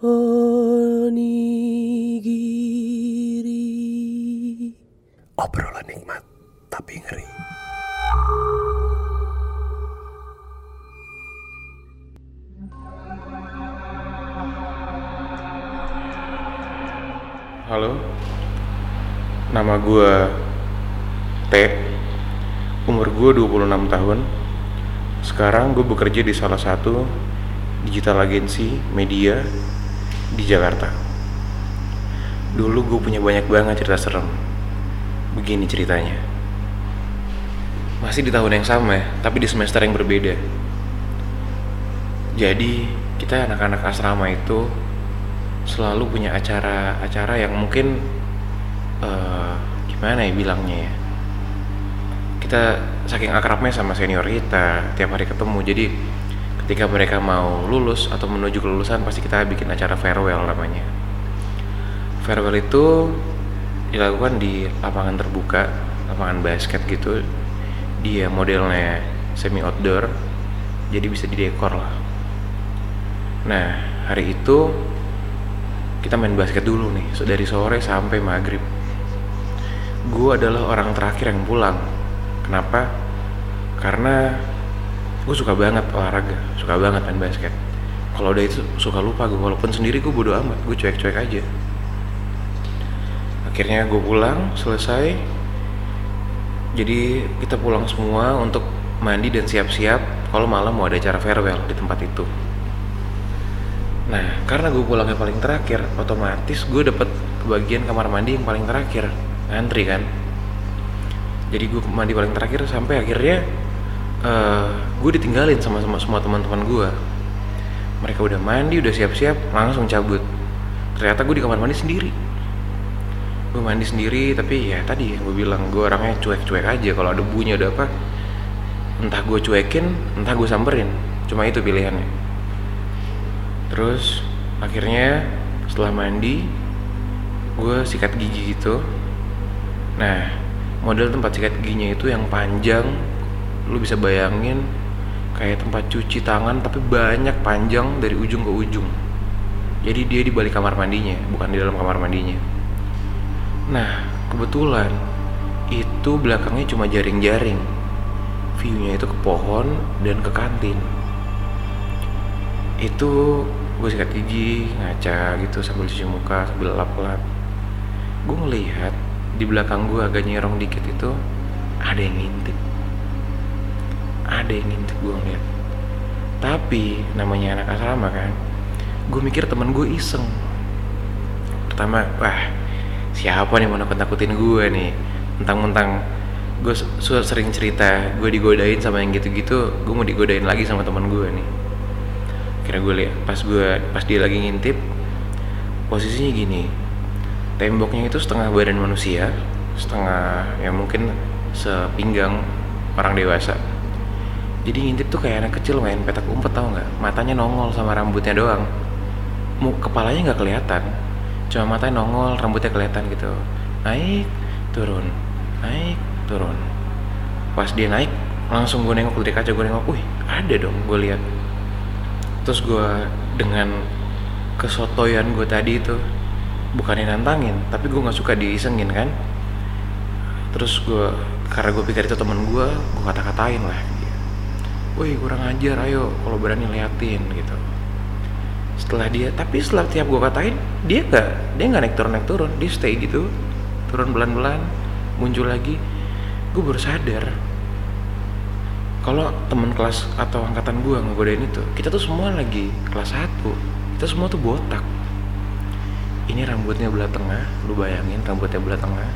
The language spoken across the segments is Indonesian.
onigiri. Obrolan nikmat tapi ngeri. Halo, nama gue T, umur gue 26 tahun. Sekarang gue bekerja di salah satu digital agency media di Jakarta. Dulu gue punya banyak banget cerita serem. Begini ceritanya. Masih di tahun yang sama, tapi di semester yang berbeda. Jadi, kita anak-anak asrama itu selalu punya acara-acara yang mungkin eh, gimana ya bilangnya ya kita saking akrabnya sama senior kita tiap hari ketemu jadi ketika mereka mau lulus atau menuju kelulusan pasti kita bikin acara farewell namanya. Farewell itu dilakukan di lapangan terbuka lapangan basket gitu. Dia modelnya semi outdoor jadi bisa didekor lah. Nah hari itu kita main basket dulu nih so, dari sore sampai maghrib. Gue adalah orang terakhir yang pulang. Kenapa? Karena gue suka banget olahraga suka banget main basket. Kalau udah itu suka lupa gue walaupun sendiri gue bodo amat gue cuek-cuek aja. Akhirnya gue pulang selesai. Jadi kita pulang semua untuk mandi dan siap-siap kalau malam mau ada acara farewell di tempat itu. Nah, karena gue pulangnya paling terakhir, otomatis gue dapet kebagian kamar mandi yang paling terakhir, ngantri kan. Jadi gue mandi paling terakhir sampai akhirnya uh, gue ditinggalin sama, sama semua teman-teman gue. Mereka udah mandi, udah siap-siap, langsung cabut. Ternyata gue di kamar mandi sendiri. Gue mandi sendiri, tapi ya tadi yang gue bilang gue orangnya cuek-cuek aja. Kalau ada bunyi ada apa, entah gue cuekin, entah gue samperin. Cuma itu pilihannya terus akhirnya setelah mandi gue sikat gigi gitu nah model tempat sikat giginya itu yang panjang lu bisa bayangin kayak tempat cuci tangan tapi banyak panjang dari ujung ke ujung. Jadi dia di balik kamar mandinya bukan di dalam kamar mandinya. Nah kebetulan itu belakangnya cuma jaring-jaring. Viewnya itu ke pohon dan ke kantin. Itu gue sikat gigi ngaca gitu sambil cuci muka sambil lap-lap. Gue ngelihat di belakang gue agak nyerong dikit itu ada yang ngintip ada yang ngintip gue ngeliat. Tapi namanya anak asrama kan gue mikir temen gue iseng. Pertama wah siapa nih mau nakut-nakutin gue nih? Mentang-mentang gue sering cerita gue digodain sama yang gitu-gitu gue mau digodain lagi sama teman gue nih. Akhirnya gue lihat pas gue pas dia lagi ngintip posisinya gini. Temboknya itu setengah badan manusia setengah ya mungkin sepinggang orang dewasa jadi ngintip tuh kayak anak kecil main petak umpet tau nggak? Matanya nongol sama rambutnya doang. Mu, kepalanya nggak kelihatan. Cuma matanya nongol rambutnya kelihatan gitu. Naik turun. Naik turun. Pas dia naik langsung gue nengok dari kaca gue nengok wih ada dong gue lihat. Terus gue dengan kesotoyan gue tadi itu bukannya nantangin tapi gue nggak suka diisengin kan. Terus gue karena gue pikir itu temen gue gue kata-katain lah woi kurang ajar ayo kalau berani liatin gitu. Setelah dia tapi setelah tiap gue katain dia nggak dia nggak naik turun naik turun dia stay gitu turun belan-belan muncul lagi. Gue baru sadar kalau temen kelas atau angkatan gue ngegodain itu kita tuh semua lagi kelas 1 kita semua tuh botak. Ini rambutnya belah tengah lu bayangin rambutnya belah tengah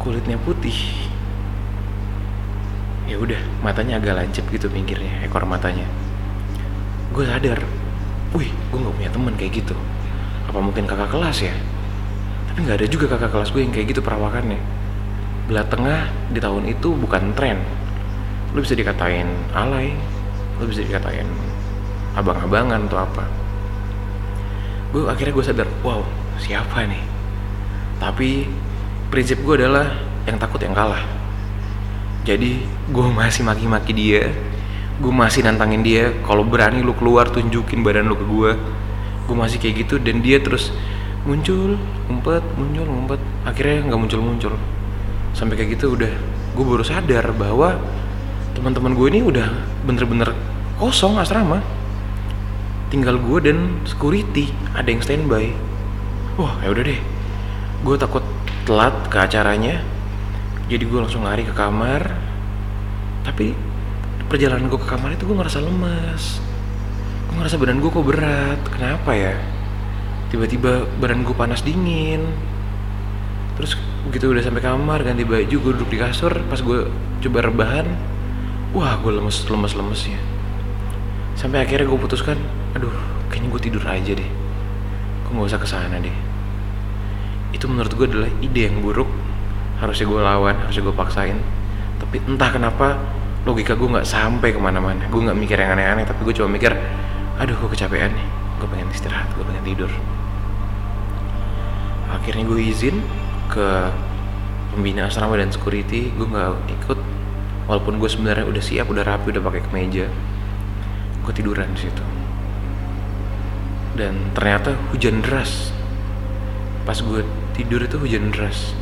kulitnya putih ya udah matanya agak lancip gitu pinggirnya ekor matanya. Gue sadar wih gue nggak punya temen kayak gitu. Apa mungkin kakak kelas ya? Tapi nggak ada juga kakak kelas gue yang kayak gitu perawakannya. Belah tengah di tahun itu bukan tren. Lu bisa dikatain alay lu bisa dikatain abang-abangan atau apa. Gue akhirnya gue sadar wow siapa nih? Tapi prinsip gue adalah yang takut yang kalah jadi gue masih maki-maki dia. Gue masih nantangin dia. Kalau berani lu keluar tunjukin badan lu ke gue gue masih kayak gitu dan dia terus muncul ngumpet muncul ngumpet. Akhirnya nggak muncul muncul sampai kayak gitu udah gue baru sadar bahwa teman-teman gue ini udah bener-bener kosong asrama. Tinggal gue dan security ada yang standby. Wah ya udah deh. Gue takut telat ke acaranya jadi gue langsung lari ke kamar. Tapi perjalanan gue ke kamar itu gue ngerasa lemas. Gue ngerasa badan gue kok berat. Kenapa ya? Tiba-tiba badan gue panas dingin. Terus begitu udah sampai kamar ganti baju gue duduk di kasur pas gue coba rebahan wah gue lemes lemes lemesnya. Sampai akhirnya gue putuskan aduh kayaknya gue tidur aja deh. Gue nggak usah ke sana deh. Itu menurut gue adalah ide yang buruk harusnya gue lawan harusnya gue paksain. Tapi entah kenapa logika gue nggak sampai ke mana-mana. Gue nggak mikir yang aneh-aneh tapi gue cuma mikir aduh gue kecapean nih. Gue pengen istirahat gue pengen tidur. Akhirnya gue izin ke pembina asrama dan security. Gue nggak ikut walaupun gue sebenarnya udah siap udah rapi udah pakai kemeja. Gue tiduran di situ. Dan ternyata hujan deras. Pas gue tidur itu hujan deras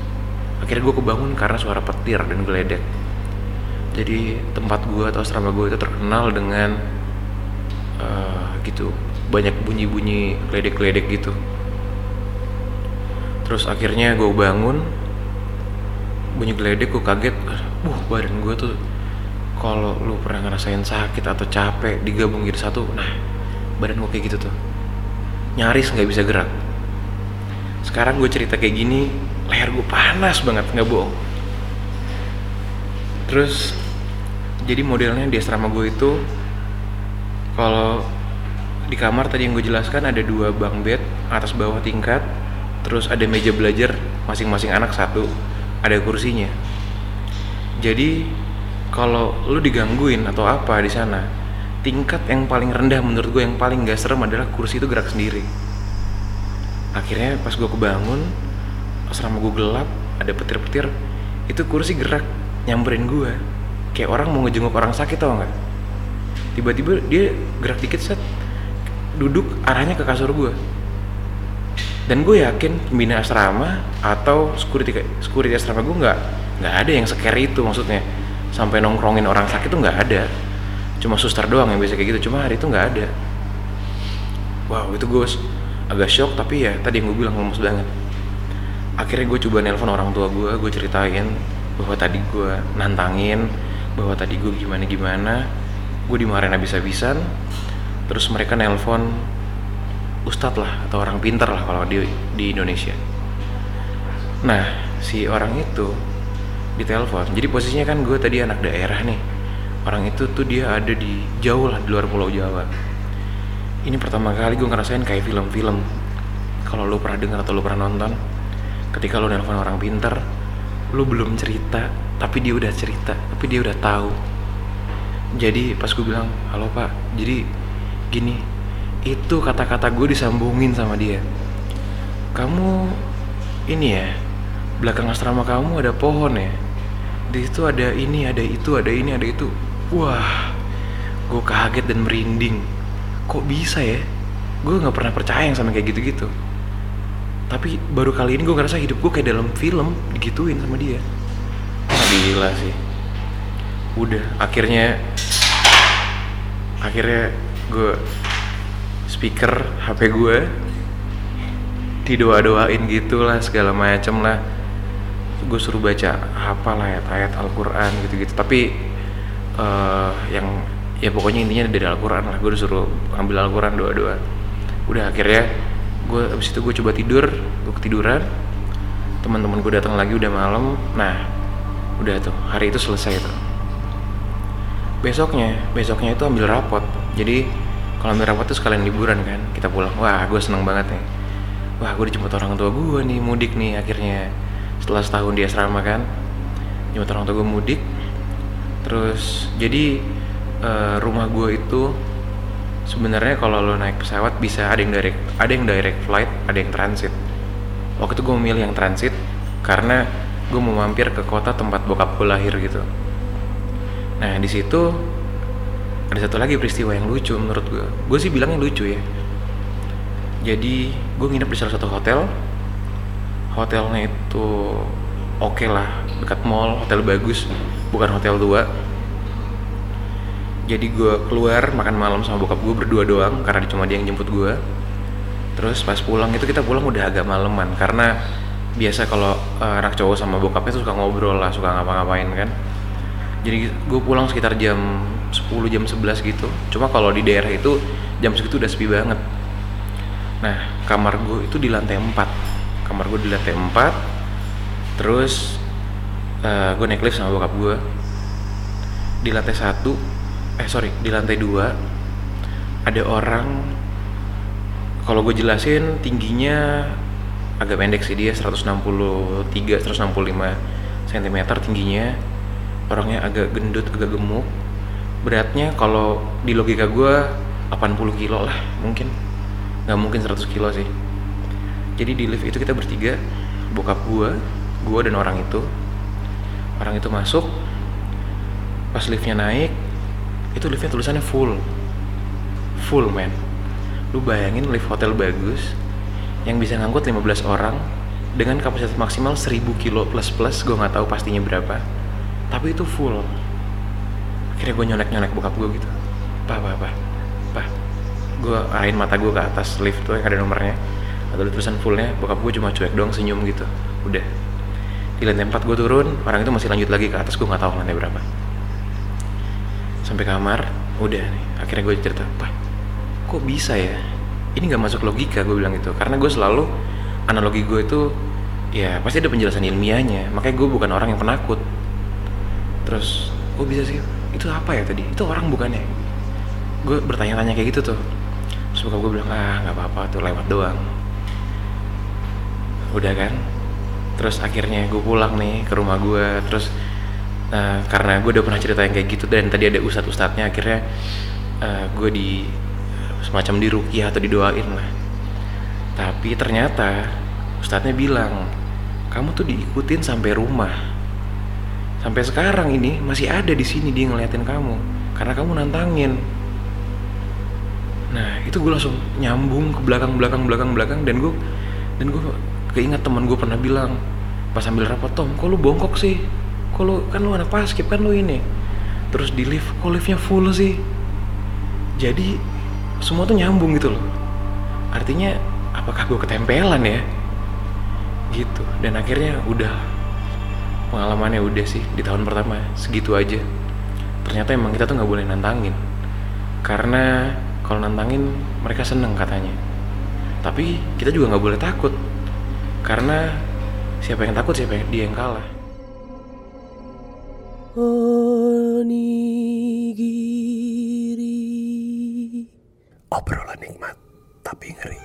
akhirnya gue kebangun karena suara petir dan geledek. Jadi tempat gue atau asrama gue itu terkenal dengan uh, gitu banyak bunyi-bunyi geledek-geledek gitu. Terus akhirnya gue bangun bunyi geledek gue kaget uh badan gue tuh kalau lu pernah ngerasain sakit atau capek digabung jadi satu nah badan gue kayak gitu tuh. Nyaris nggak bisa gerak. Sekarang gue cerita kayak gini leher gue panas banget nggak bohong. Terus jadi modelnya di asrama gue itu kalau di kamar tadi yang gue jelaskan ada dua bang bed atas bawah tingkat terus ada meja belajar masing-masing anak satu ada kursinya. Jadi kalau lu digangguin atau apa di sana tingkat yang paling rendah menurut gue yang paling gak serem adalah kursi itu gerak sendiri. Akhirnya pas gue kebangun asrama gue gelap ada petir-petir itu kursi gerak nyamperin gue kayak orang mau ngejenguk orang sakit tau nggak? Tiba-tiba dia gerak dikit set duduk arahnya ke kasur gue dan gue yakin pembina asrama atau security security asrama gue nggak nggak ada yang scary itu maksudnya. Sampai nongkrongin orang sakit tuh nggak ada. Cuma suster doang yang biasa kayak gitu cuma hari itu nggak ada. Wow itu gue agak shock tapi ya tadi yang gue bilang lemes banget akhirnya gue coba nelpon orang tua gue gue ceritain bahwa tadi gue nantangin bahwa tadi gue gimana gimana gue dimarahin habis-habisan terus mereka nelpon ustadz lah atau orang pinter lah kalau di di Indonesia. Nah si orang itu ditelepon. Jadi posisinya kan gue tadi anak daerah nih. Orang itu tuh dia ada di jauh lah di luar pulau Jawa. Ini pertama kali gue ngerasain kayak film-film. Kalau lo pernah dengar atau lo pernah nonton ketika lo nelpon orang pinter lo belum cerita tapi dia udah cerita tapi dia udah tahu. Jadi pas gue bilang halo pak jadi gini itu kata-kata gue disambungin sama dia. Kamu ini ya belakang asrama kamu ada pohon ya? Di situ ada ini ada itu ada ini ada itu. Wah gue kaget dan merinding. Kok bisa ya? Gue nggak pernah percaya yang sama kayak gitu-gitu tapi baru kali ini gue ngerasa hidup gue kayak dalam film digituin sama dia. Gila sih. Udah akhirnya akhirnya gue speaker HP gue didoa-doain gitu lah segala macem lah. Gue suruh baca apa lah ayat-ayat Al-Quran gitu-gitu. Tapi uh, yang ya pokoknya intinya dari Al-Quran lah. Gue disuruh ambil Al-Quran doa-doa. Udah akhirnya gue abis itu gue coba tidur gue ketiduran. Teman-teman gue datang lagi udah malam. Nah udah tuh hari itu selesai tuh. Besoknya besoknya itu ambil rapot. Jadi kalau ambil rapot tuh sekalian liburan kan kita pulang. Wah gue seneng banget nih. Wah gue dijemput orang tua gue nih mudik nih akhirnya. Setelah setahun di asrama kan jemput orang tua gue mudik. Terus jadi uh, rumah gue itu sebenarnya kalau lo naik pesawat bisa ada yang direct ada yang direct flight ada yang transit. Waktu itu gue memilih yang transit karena gue mau mampir ke kota tempat bokap gue lahir gitu. Nah di situ ada satu lagi peristiwa yang lucu menurut gue gue sih bilangnya lucu ya. Jadi gue nginep di salah satu hotel. Hotelnya itu oke lah dekat mall hotel bagus bukan hotel tua jadi gue keluar makan malam sama bokap gue berdua doang karena cuma dia yang jemput gue terus pas pulang itu kita pulang udah agak maleman karena biasa kalau uh, anak cowok sama bokapnya tuh suka ngobrol lah suka ngapa-ngapain kan. Jadi gue pulang sekitar jam 10 jam 11 gitu. Cuma kalau di daerah itu jam segitu udah sepi banget. Nah kamar gue itu di lantai 4 kamar gue di lantai 4 terus uh, gue naik lift sama bokap gue di lantai satu eh sorry di lantai dua ada orang kalau gue jelasin tingginya agak pendek sih dia 163 165 cm tingginya. Orangnya agak gendut agak gemuk. Beratnya kalau di logika gue 80 kilo lah mungkin. Nggak mungkin 100 kilo sih. Jadi di lift itu kita bertiga bokap gue gue dan orang itu. Orang itu masuk pas liftnya naik itu liftnya tulisannya full. Full man lu bayangin lift hotel bagus yang bisa ngangkut 15 orang dengan kapasitas maksimal 1000 kilo plus plus gue nggak tahu pastinya berapa. Tapi itu full. Akhirnya gue nyolek nyolek bokap gue gitu. Pak pak pak pak gue arahin mata gue ke atas lift tuh yang ada nomornya. Atau tulisan fullnya bokap gue cuma cuek doang senyum gitu. Udah. Di lantai 4 gue turun orang itu masih lanjut lagi ke atas gue nggak tahu lantai berapa sampai kamar udah nih. Akhirnya gue cerita pak kok bisa ya? Ini nggak masuk logika gue bilang gitu. Karena gue selalu analogi gue itu ya pasti ada penjelasan ilmiahnya. Makanya gue bukan orang yang penakut. Terus kok bisa sih? Itu apa ya tadi? Itu orang bukannya gue bertanya-tanya kayak gitu tuh. Terus gue bilang ah nggak apa-apa tuh lewat doang. Udah kan? Terus akhirnya gue pulang nih ke rumah gue terus uh, karena gue udah pernah cerita yang kayak gitu dan tadi ada ustadz ustadznya akhirnya uh, gue di semacam dirukiah atau didoain lah. Tapi ternyata ustadznya bilang kamu tuh diikutin sampai rumah. Sampai sekarang ini masih ada di sini dia ngeliatin kamu karena kamu nantangin. Nah itu gue langsung nyambung ke belakang belakang belakang belakang dan gue dan gue keinget teman gue pernah bilang pas sambil rapat Tom kok lu bongkok sih lu kan lu anak paskip kan lu ini. Terus di lift kok liftnya full sih? Jadi semua tuh nyambung gitu loh. Artinya apakah gue ketempelan ya? Gitu. Dan akhirnya udah. Pengalamannya udah sih di tahun pertama segitu aja. Ternyata emang kita tuh nggak boleh nantangin. Karena kalau nantangin mereka seneng katanya. Tapi kita juga nggak boleh takut. Karena siapa yang takut siapa yang dia yang kalah onigiri. Obrolan nikmat tapi ngeri.